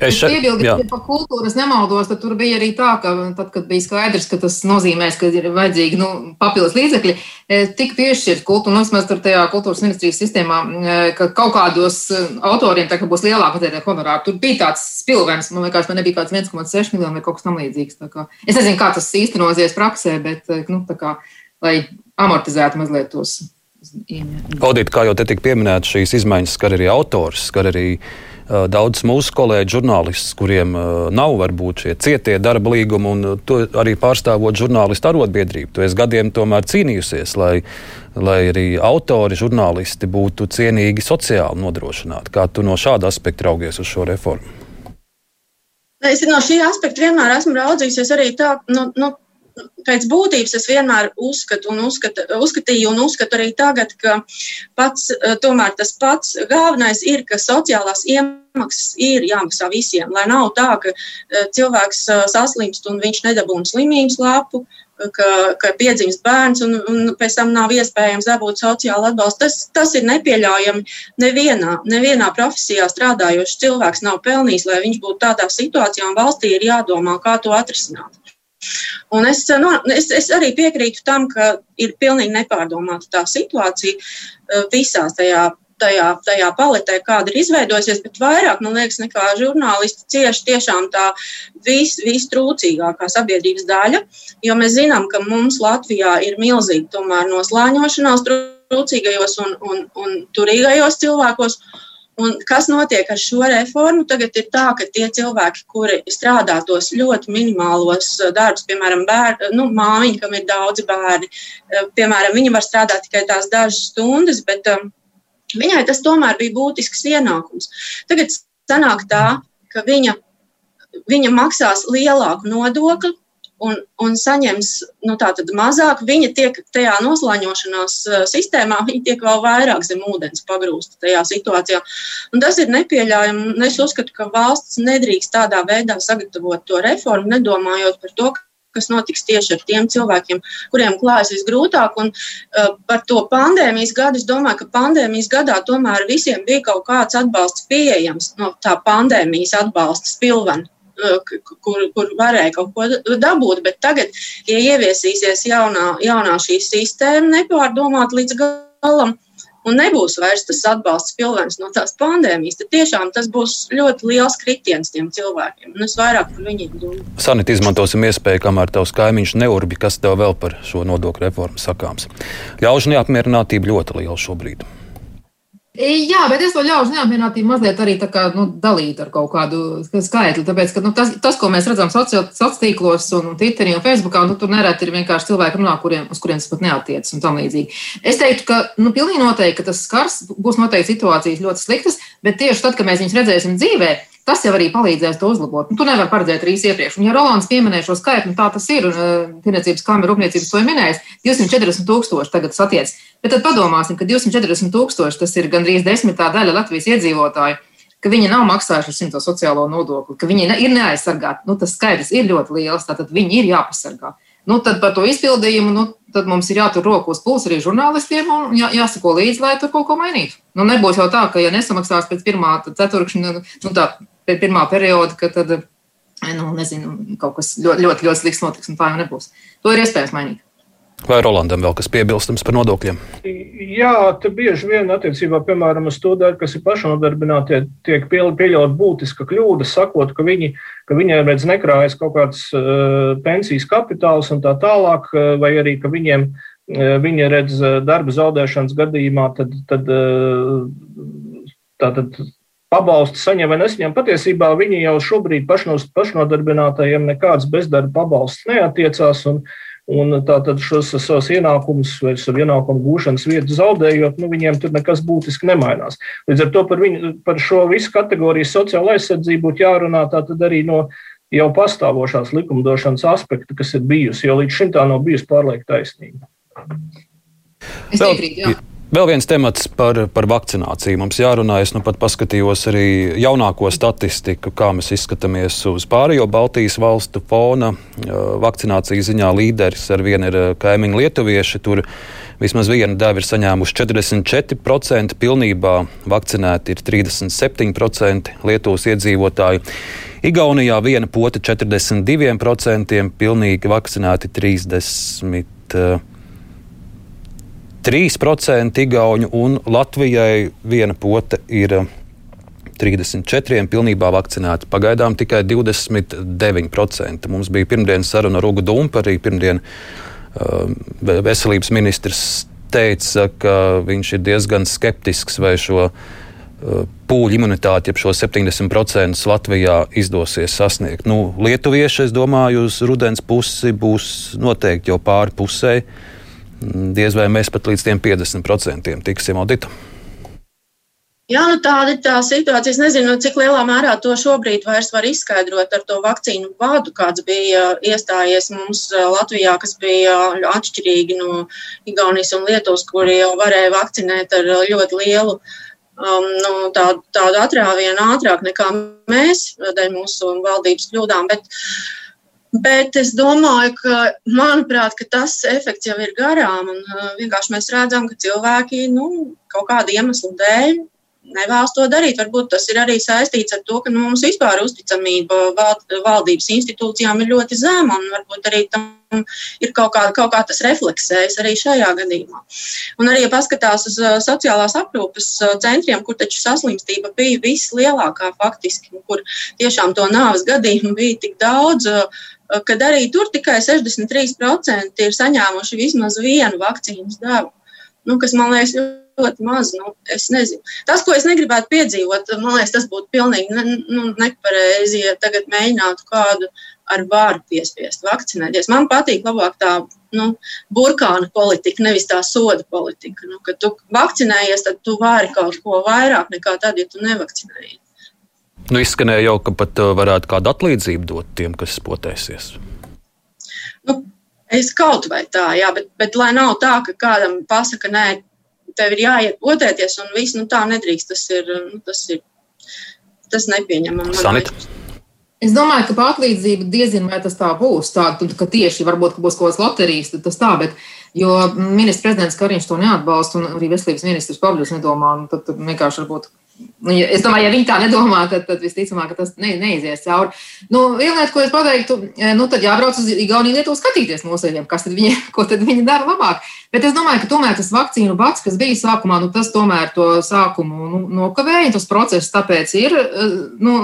S3: Es šeit piebildu, ja par kultūras nemaldos, tad tur bija arī tā, ka tad, kad bija skaidrs, ka tas nozīmēs, ka ir vajadzīgi nu, papildus līdzekļi, e, tika piešķirt kultūra, nu, vismaz tur tajā kultūras ministrijas sistēmā, e, ka kaut kādos e, autoriem tā kā būs lielāka patērē honorāri. Tur bija tāds spilvens, man liekas, man nebija kāds 1,6 miljoni vai kaut kas tam līdzīgs. Es nezinu, kā tas īstenosies praksē, bet, nu, tā kā, lai amortizētu mazliet tos.
S2: Audīt, kā jau te tika pieminēts, šīs izmaiņas skar arī autors, skar arī uh, daudz mūsu kolēģi, žurnālisti, kuriem nav varbūt šie cietie darba līgumi, un to arī pārstāvot žurnālistu arotbiedrību. Tu esi gadiem tomēr cīnījusies, lai, lai arī autori, žurnālisti būtu cienīgi sociāli nodrošināti. Kā tu no šāda aspekta raugies uz šo reformu?
S5: Es no šī aspekta vienmēr esmu raudzījusies arī tā, nu, nu, pēc būtības es vienmēr uzskatu un uzskatu, uzskatīju un uzskatu arī tagad, ka pats, eh, tomēr tas pats galvenais ir, ka sociālās iemaksas ir jāmaksā visiem, lai nav tā, ka eh, cilvēks eh, saslimst un viņš nedabūna slimības lapu, ka, ka piedzimst bērns un, un pēc tam nav iespējams dabūt sociālu atbalstu. Tas, tas ir nepieļaujami. Nevienā, nevienā profesijā strādājošs cilvēks nav pelnījis, lai viņš būtu tādā situācijā, un valstī ir jādomā, kā to atrisināt. Un es, no, es, es arī piekrītu tam, ka ir pilnīgi nepārdomāta tā situācija eh, visās tajā, tajā, tajā paletē, kāda ir izveidojusies, bet vairāk, man liekas, nekā žurnālisti cieši tiešām tā vis, vistrūcīgākā sabiedrības daļa, jo mēs zinām, ka mums Latvijā ir milzīga tomēr noslāņošanās trūcīgajos un, un, un turīgajos cilvēkos. Un kas notiek ar šo reformu? Tagad ir tā, ka tie cilvēki, kuri strādā tos ļoti minimālos eh, darbus, piemēram, bērni, nu, māmiņa, kam ir daudzi bērni, eh, piemēram, viņi var strādāt tikai tās dažas stundas, bet viņai tas tomēr bija būtisks ienākums. Tagad sanāk tā, ka viņa, viņa maksās lielāku nodokli un, un saņems nu, mazāk, viņa tiek tajā noslēņošanās uh, sistēmā, viņa tiek vēl vairāk zem ūdens pagrūsta tajā situācijā. Un tas ir nepieļaujami. Es uzskatu, ka valsts nedrīkst tādā veidā sagatavot to reformu, nedomājot par to, kas notiks tieši ar tiem cilvēkiem, kuriem klājas visgrūtāk. Un, uh, par to pandēmijas gadu es domāju, ka pandēmijas gadā tomēr visiem bija kaut kāds atbalsts pieejams no tā pandēmijas atbalsta spilvena kur, kur varēja kaut ko dabūt. Bet tagad, ja ieviesīsies jaunā, jaunā šī sistēma, nepārdomāt līdz galam. Un nebūs vairs tas atbalsts pilvens no tās pandēmijas, tad tiešām tas būs ļoti liels kritiens tiem cilvēkiem. Un es vairāk par viņiem domāju.
S2: Sanīt, izmantosim iespēju, kamēr tavs kaimiņš neurbi, kas tev vēl par šo nodokļu reformu sakāms. Ļaužu neapmierinātība ļoti liela šobrīd.
S3: Jā, bet es to ļaužu neapmierinātību mazliet arī kā, nu, dalīt ar kaut kādu skaitli. Tāpēc, ka, nu, tas, tas, ko mēs redzam sociālos tīklos, un Twitterī un Facebookā, nu, tur nereti ir vienkārši cilvēki runā, kuriem, uz kuriem tas pat neatiecas un tam līdzīgi. Es teiktu, ka nu, pilnīgi noteikti ka tas skars būs noteikti situācijas ļoti sliktas, bet tieši tad, kad mēs viņus redzēsim dzīvē, Tas jau arī palīdzēs to uzlabot. Nu, tu nevari paredzēt rīs iepriekš. Un, ja Rolands pieminēja šo skaitu, nu, tā tas ir, un tirniecības kamera rūpniecības to ir minējis, 240 tūkstoši tagad satiec. Bet tad padomāsim, ka 240 tūkstoši tas ir gandrīz desmitā daļa Latvijas iedzīvotāju ka viņi nav maksājuši simto sociālo nodokli, ka viņi ir neaizsargāti. Nu, tas skaidrs ir ļoti liels, tātad viņi ir jāpasargā. Nu, tad par to izpildījumu nu, mums ir jātur uz pulsa arī žurnālistiem un jā, jāsako līdzi, lai tur kaut ko mainītu. Nu, nebūs jau tā, ka, ja nesamaksās pēc pirmā ceturkšņa, nu, tā pirmā perioda, ka tad, nu, nezinu, kaut kas ļoti, ļoti, ļoti slikts notiks, un tā jau nebūs. To ir iespējams mainīt.
S2: Vai Rolandam vēl kas piebilstams par nodokļiem?
S4: Jā, te bieži vien attiecībā, piemēram, uz to daļu, kas ir pašnodarbinātie, tiek pieļaut būtiska kļūda, sakot, ka viņi, ka viņiem redz nekrājas kaut kāds uh, pensijas kapitāls un tā tālāk, uh, vai arī, ka viņiem, uh, viņi redz darba zaudēšanas gadījumā, tad, tad, tātad pabalstu saņem vai nesaņem. Patiesībā viņi jau šobrīd pašnos, pašnodarbinātajiem nekāds bezdarba pabalsts neatiecās. Un, Un tātad šos savus ienākumus vai savu ienākumu gūšanas vietu zaudējot, nu, viņiem tur nekas būtiski nemainās. Līdz ar to par, viņu, par šo visu kategoriju sociālo aizsardzību būtu jārunā arī no jau pastāvošās likumdošanas aspekta, kas ir bijusi, jo līdz šim tā nav bijusi pārlieka taisnība.
S3: Es piekrītu, jā.
S2: Vēl viens temats par, par vakcināciju. Mums jārunā, es nu pat paskatījos arī jaunāko statistiku, kā mēs izskatāmies uz pārējo Baltijas valstu fona. Vakcinācijas ziņā līderis ar vienu ir kaimiņu lietuvieši. Tur vismaz viena deva ir saņēmuši 44%, pilnībā vakcinēti ir 37% Lietuvas iedzīvotāju. Igaunijā viena pota 42%, pilnīgi vakcinēti 30%. 3% igauņu, un Latvijai viena pote ir 34, eh, pilnībā vakcinēti. Pagaidām tikai 29%. Mums bija pirmdienas saruna ar Ugu Dumpu, arī pirmdien uh, veselības ministrs teica, ka viņš ir diezgan skeptisks, vai šo uh, pūļu imunitāti, jeb šo 70% Latvijā izdosies sasniegt. Nu, lietuvieši, es domāju, uz rudens pusi būs noteikti jau pāri pusē. Uh, diez vai mēs pat līdz tiem 50% tiksim auditu.
S5: Jā, nu tāda ir tā situācija. Es nezinu, cik lielā mērā to šobrīd var izskaidrot ar to vakcīnu vadu, kāds bija iestājies mums uh, Latvijā, kas bija atšķirīgi no Igaunijas un Lietuvas, kuri jau varēja vakcinēt ar ļoti lielu um, nu, tādu, tādu atrāvienu ātrāk nekā mēs, dēļ mūsu valdības kļūdām. Bet, uh, Bet es domāju, ka, manuprāt, ka tas efekts jau ir garām. Un, uh, vienkārši mēs redzam, ka cilvēki nu, kaut kāda iemesla dēļ nevēlas to darīt. Varbūt tas ir arī saistīts ar to, ka nu, mums vispār uzticamība vald, valdības institūcijām ir ļoti zema. Varbūt arī tam ir kaut kā, kaut kā tas refleksējas arī šajā gadījumā. Un arī, ja paskatās uz uh, sociālās aprūpes uh, centriem, kur taču saslimstība bija vislielākā faktiski, kur tiešām to nāves gadījumu bija tik daudz kad arī tur tikai 63% ir saņēmuši vismaz vienu vakcīnas devu. Nu, kas man liekas ļoti maz. Nu, es nezinu. Tas, ko es negribētu piedzīvot, man liekas, tas būtu pilnīgi ne, nu, nepareizi, ja tagad mēģinātu kādu ar vāru piespiest vakcinēties. Man patīk labāk tā nu, burkāna politika, nevis tā soda politika. Nu, kad tu vakcinējies, tad tu vari kaut ko vairāk nekā tad, ja tu nevakcinējies.
S2: Nu, izskanēja jau, ka pat uh, varētu kādu atlīdzību dot tiem, kas potēsies.
S5: Nu, es kaut vai tā, jā, bet, bet lai nav tā, ka kādam pasaka, nē, tev ir jāiet potēties, un viss nu, tā nedrīkst. Tas ir, nu, tas ir tas nepieņemami.
S2: Sanita.
S3: Es domāju, ka par atlīdzību diezin vai tas tā būs. Tā, ka tieši varbūt ka būs kaut kāds loterijas, tad tas tā, bet jo ministrs prezidents Kariņš to neatbalsta un arī veselības ministrs Pavļus nedomā, tad, tad vienkārši varbūt es domāju, ja viņi tā nedomā, tad, tad visticamāk, tas ne, neizies cauri. Nu, viena lieta, ko es pateiktu, e, nu, tad jābrauc uz Igauniju Lietuvu skatīties mūsējiem, kas tad viņi, tad viņi dara labāk. Bet es domāju, ka tomēr tas vakcīnu bats, kas bija sākumā, nu, tas tomēr to sākumu nu, nokavēja, tas process tāpēc ir e, nu,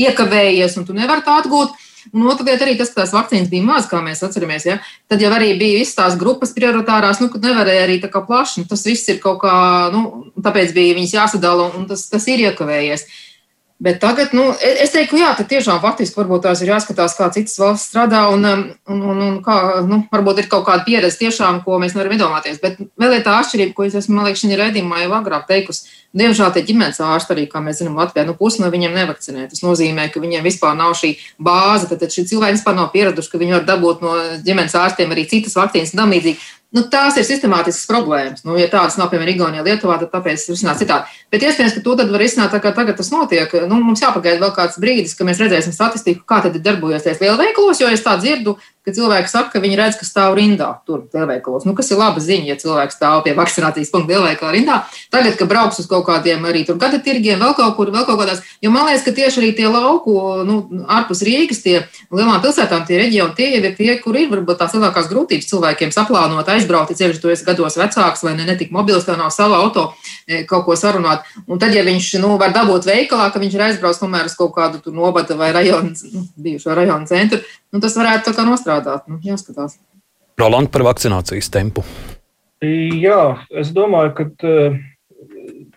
S3: iekavējies, un tu nevari tā atgūt. Un otra lieta arī tas, ka tās vakcīnas bija maz, kā mēs atceramies. Ja? Tad jau arī bija visas tās grupas prioritārās, nu, kad nevarēja arī tā kā plaši. Nu, tas viss ir kaut kā, nu, tāpēc bija viņas jāsadala, un tas, tas ir iekavējies. Bet tagad, nu, es teiktu, jā, tad tiešām faktiski varbūt tās ir jāskatās, kā citas valsts strādā, un, um, un, un, un kā, nu, varbūt ir kaut kāda pieredze tiešām, ko mēs nevaram iedomāties. Bet vēl ir tā atšķirība, ko es esmu, man liekas, šajā redzījumā jau agrāk teikusi. Diemžēl tie ģimenes ārsti arī, kā mēs zinām, Latvijā, nu, pusi no viņiem nevakcinē. Tas nozīmē, ka viņiem vispār nav šī bāze, tad šie cilvēki vispār nav pieraduši, ka viņi var dabūt no ģimenes ārstiem arī citas vakcīnas un tam līdzīgi. Nu, tās ir sistemātiskas problēmas. Nu, ja tādas nav, piemēram, Igaunijā, Lietuvā, tad tāpēc tas risinās citādi. Bet iespējams, ka to var izsnākt tā, kā tagad tas notiek. Nu, mums jāpagaida vēl kāds brīdis, kad mēs redzēsim statistiku, kā tad ir darbojies lielveikalos, jo es tā dzirdu, ka cilvēki saka, ka viņi redz, ka stāv rindā tur lielveikalos. Nu, kas ir laba ziņa, ja cilvēks stāv pie vakcinācijas punkta lielveikalā rindā. Tagad, kad brauks uz kaut kādiem arī tur gada tirgiem, vēl kaut kur, vēl kaut kādās, jo man liekas, ka tieši arī tie lauku, nu, ārpus Rīgas, tie lielām pilsētām, tie reģioni, tie jau ir tie, kur ir varbūt tās lielākās grūtības cilvēkiem saplānot, aizbraukt, ja ceļš tu esi gados vecāks vai ne, netik mobils, tev nav sava auto, e, kaut ko sarunāt. Un tad, ja viņš, nu, var dabūt veikalā, ka viņš ir aizbraucis tomēr uz kaut kādu tur novada vai rajonu, nu, bijušo rajonu centru, nu, tas varētu tā kā nostrādāt. Nu, jāskatās.
S2: Roland par vakcinācijas tempu.
S4: Jā, es domāju, ka uh,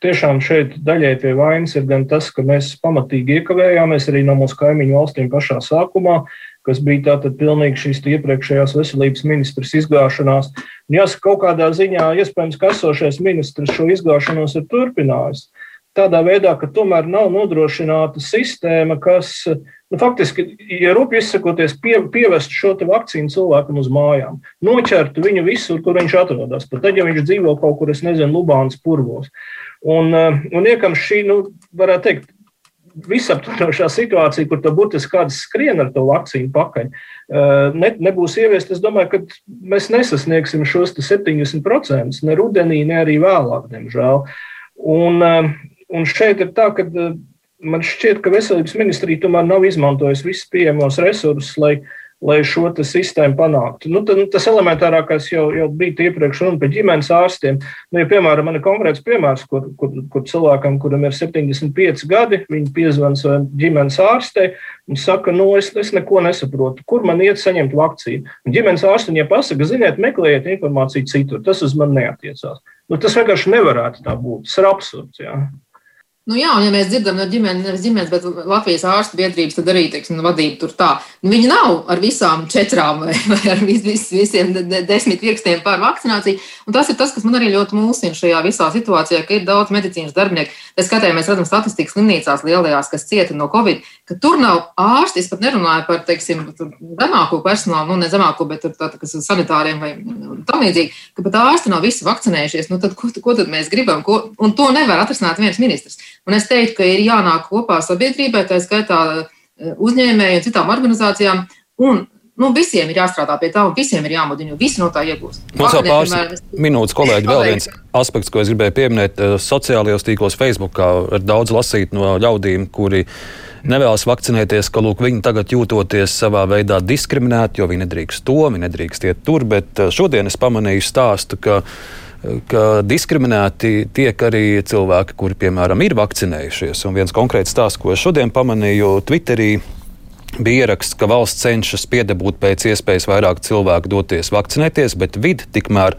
S4: tiešām šeit daļai pie vainas ir gan tas, ka mēs pamatīgi iekavējāmies arī no mūsu kaimiņu valstīm pašā sākumā, kas bija tātad pilnīgi šīs iepriekšējās veselības ministras izgāšanās. Un jāsaka, kaut kādā ziņā iespējams, ka esošais ministrs šo izgāšanos ir turpinājis. Tādā veidā, ka tomēr nav nodrošināta sistēma, kas nu, faktiski, ja rūpīgi izsakoties, pie, pievest šo vakcīnu cilvēkam uz mājām, noķertu viņu visur, kur viņš atrodas. Pat tad, ja viņš dzīvo kaut kur, es nezinu, Lubānas purvos. Un, eh, un iekam šī, nu, varētu teikt, visaptvarošā situācija, kur tā burtiski kāds skrien ar to vakcīnu pakaļ, eh, ne, nebūs ieviest, es domāju, ka mēs nesasniegsim šos 70% ne rudenī, ne arī vēlāk, diemžēl. Un, eh, un šeit ir tā, ka man šķiet, ka veselības ministrija tomēr nav izmantojusi visus pieejamos resursus, lai, lai šo sistēmu panāktu. Nu, tad, nu, tas elementārākais jau, jau bija iepriekš runa par ģimenes ārstiem. Nu, ja, piemēram, man ir konkrēts piemērs, kur, kur, kur cilvēkam, kuram ir 75 gadi, viņi piezvan savai ģimenes ārstei un saka, nu, es, es neko nesaprotu, kur man iet saņemt vakcīnu. Un ģimenes ārsts viņai pasaka, ziniet, meklējiet informāciju citur, tas uz mani neatiecās. Nu, tas vienkārši nevarētu tā būt. Tas ir absurds. Jā.
S3: Nu jā, un ja mēs dzirdam no ģimenes, nevis ģimenes, bet Latvijas ārstu biedrības, tad arī teiksim, vadība tur tā. Nu, viņi nav ar visām četrām vai, vai ar vis, vis, visiem desmit pirkstiem par vakcināciju. Un tas ir tas, kas man arī ļoti mulsina šajā visā situācijā, ka ir daudz medicīnas darbinieku. Tā skatā, mēs redzam statistikas slimnīcās lielajās, kas cieta no Covid, ka tur nav ārsti. Es pat nerunāju par, teiksim, zemāko personālu, nu ne zemāko, bet tur, tā, kas sanitāriem vai tam līdzīgi, ka pat ārsti nav visi vakcinējušies. Nu, tad, ko, ko tad mēs gribam? Ko, un to nevar atrisināt viens ministrs. Un es teiktu, ka ir jānāk kopā sabiedrībai, tā skaitā eh, uzņēmēji un citām organizācijām. Un Nu, visiem ir jāstrādā pie tā, un visiem ir jāmudina, jo visi no tā iegūst.
S2: Mums vēl pāris mēs... minūtes, kolēģi, vēl viens aspekts, ko es gribēju pieminēt. Eh, sociālajos tīklos, Facebookā ir daudz lasīt no ļaudīm, kuri nevēlas vakcinēties, ka lūk, viņi tagad jūtoties savā veidā diskriminēti, jo viņi nedrīkst to, viņi nedrīkst iet tur. Bet eh, šodien es pamanīju stāstu, ka ka diskriminēti tiek arī cilvēki, kuri, piemēram, ir vakcinējušies. Un viens konkrēts stāsts, ko es šodien pamanīju Twitterī, bija ieraksts, ka valsts cenšas piedabūt pēc iespējas vairāk cilvēku doties vakcinēties, bet vidi tikmēr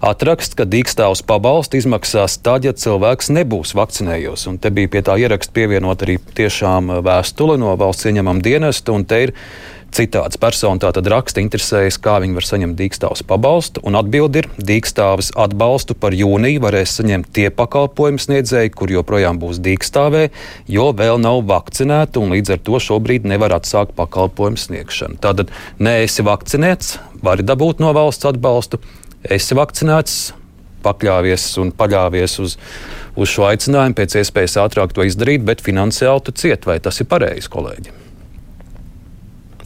S2: atrakst, ka dīkstāvs pabalstu izmaksās tad, ja cilvēks nebūs vakcinējies. Un te bija pie tā ieraksta pievienot arī tiešām vēstule no valsts ieņemama dienesta, un te ir citāds persona tātad raksta, interesējas, kā viņi var saņemt dīkstāvus pabalstu, un atbildi ir, dīkstāvis atbalstu par jūniju varēs saņemt tie pakalpojumu sniedzēji, kur joprojām būs dīkstāvē, jo vēl nav vakcinēti, un līdz ar to šobrīd nevar atsākt pakalpojumu sniegšanu. Tātad, ne esi vakcinēts, vari dabūt no valsts atbalstu, esi vakcinēts, pakļāvies un paļāvies uz, uz šo aicinājumu, pēc iespējas ātrāk to izdarīt, bet finansiāli tu ciet, vai tas ir pareizi, kolēģi?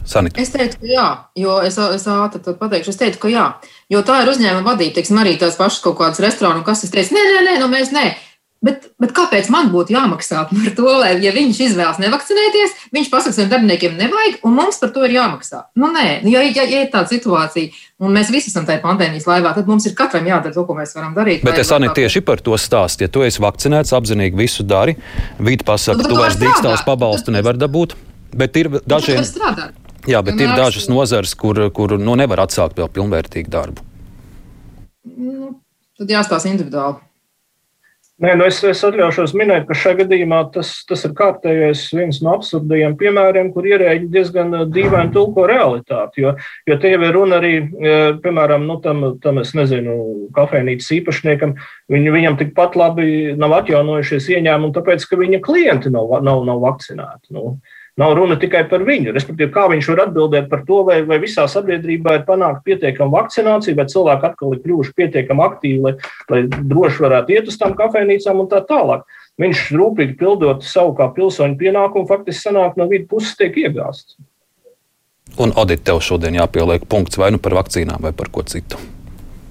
S3: Sanita. Es teiktu, ka jā, jo es, es ātri pateikšu, es teiktu, ka jā, jo tā ir uzņēmuma vadība, teiksim, arī tās pašas kaut kādas restorānu, kas es teicu, nē, nē, nē, nu mēs nē. Bet, bet kāpēc man būtu jāmaksā par to, lai, ja viņš izvēlas nevakcinēties, viņš pasakā saviem darbiniekiem, nevajag, un mums par to ir jāmaksā? Nu, nē, nu, ja, ja, ja ir tāda situācija, un mēs visi esam tajā pandēmijas laivā, tad mums ir katram jādara to, ko mēs varam darīt.
S2: Bet es arī tieši par to stāstu. Ja tu esi vakcinēts, apzinīgi visu dari, vidi pasaka, tu vairs dīkstāvs pabalstu nevar dabūt, bet ir dažiem. Jā, bet ir dažas nozares, kur, kur nu, nevar atsākt vēl pilnvērtīgu darbu.
S3: Nu, tad jāstāsta individuāli.
S4: Nē, nu es, es atļaušos minēt, ka šajā gadījumā tas, tas ir kārtējais viens no absurdajiem piemēriem, kur ierēģi diezgan uh, dīvaini tulko realitāti. Jo, jo te jau ir runa arī, uh, piemēram, nu, tam, tam es nezinu, kafejnīcas īpašniekam, viņ, viņam tikpat labi nav atjaunojušies ieņēmumi, tāpēc, ka viņa klienti nav, nav, nav vakcinēti. Nu, Nav runa tikai par viņu. Respektīvi, kā viņš var atbildēt par to, vai, vai visā sabiedrībā ir panākta pietiekama vakcinācija, vai cilvēki atkal ir kļuvuši pietiekami aktīvi, lai, lai droši varētu iet uz tām kafejnīcām un tā tālāk. Viņš rūpīgi pildot savu kā pilsoņu pienākumu, faktiski sanāk no vidas puses tiek iegāsts.
S2: Un Odita, tev šodien jāpieliek punkts vai nu par vakcīnām, vai par ko citu.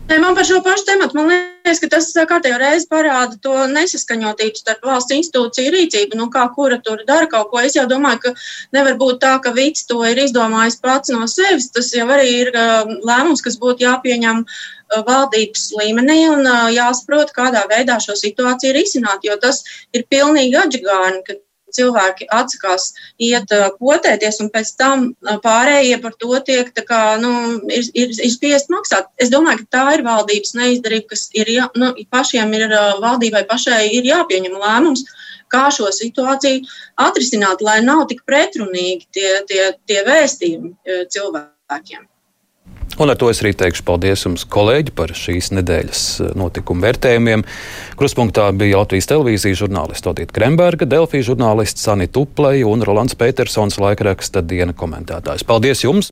S5: Man par šo pašu tematu man liekas, ka tas kārtējo reizi parāda to nesaskaņotību starp valsts institūciju rīcību. Nu, kā kura tur dara kaut ko. Es jau domāju, ka nevar būt tā, ka Vits to ir izdomājis pats no sevis. Tas jau arī ir lēmums, kas būtu jāpieņem valdības līmenī un jāsaprot, kādā veidā šo situāciju risināt. Jo tas ir pilnīgi atžigāni, ka cilvēki atsakās iet potēties, un pēc tam pārējie par to tiek kā, nu, ir, ir, ir spiest maksāt. Es domāju, ka tā ir valdības neizdarība, kas ir jā, nu, pašiem ir valdībai pašai ir jāpieņem lēmums. Kā šo situāciju atrisināt, lai nav tik pretrunīgi tie, tie, tie vēstījumi cilvēkiem.
S2: Un ar to es arī teikšu paldies jums, kolēģi, par šīs nedēļas eh, notikumu vērtējumiem. Kruspunktā bija Latvijas televīzijas žurnālists Odita Kremberga, Delfijas žurnālists Sanita Uplei un Rolands Petersons laikraksta diena komentētājs. Paldies jums!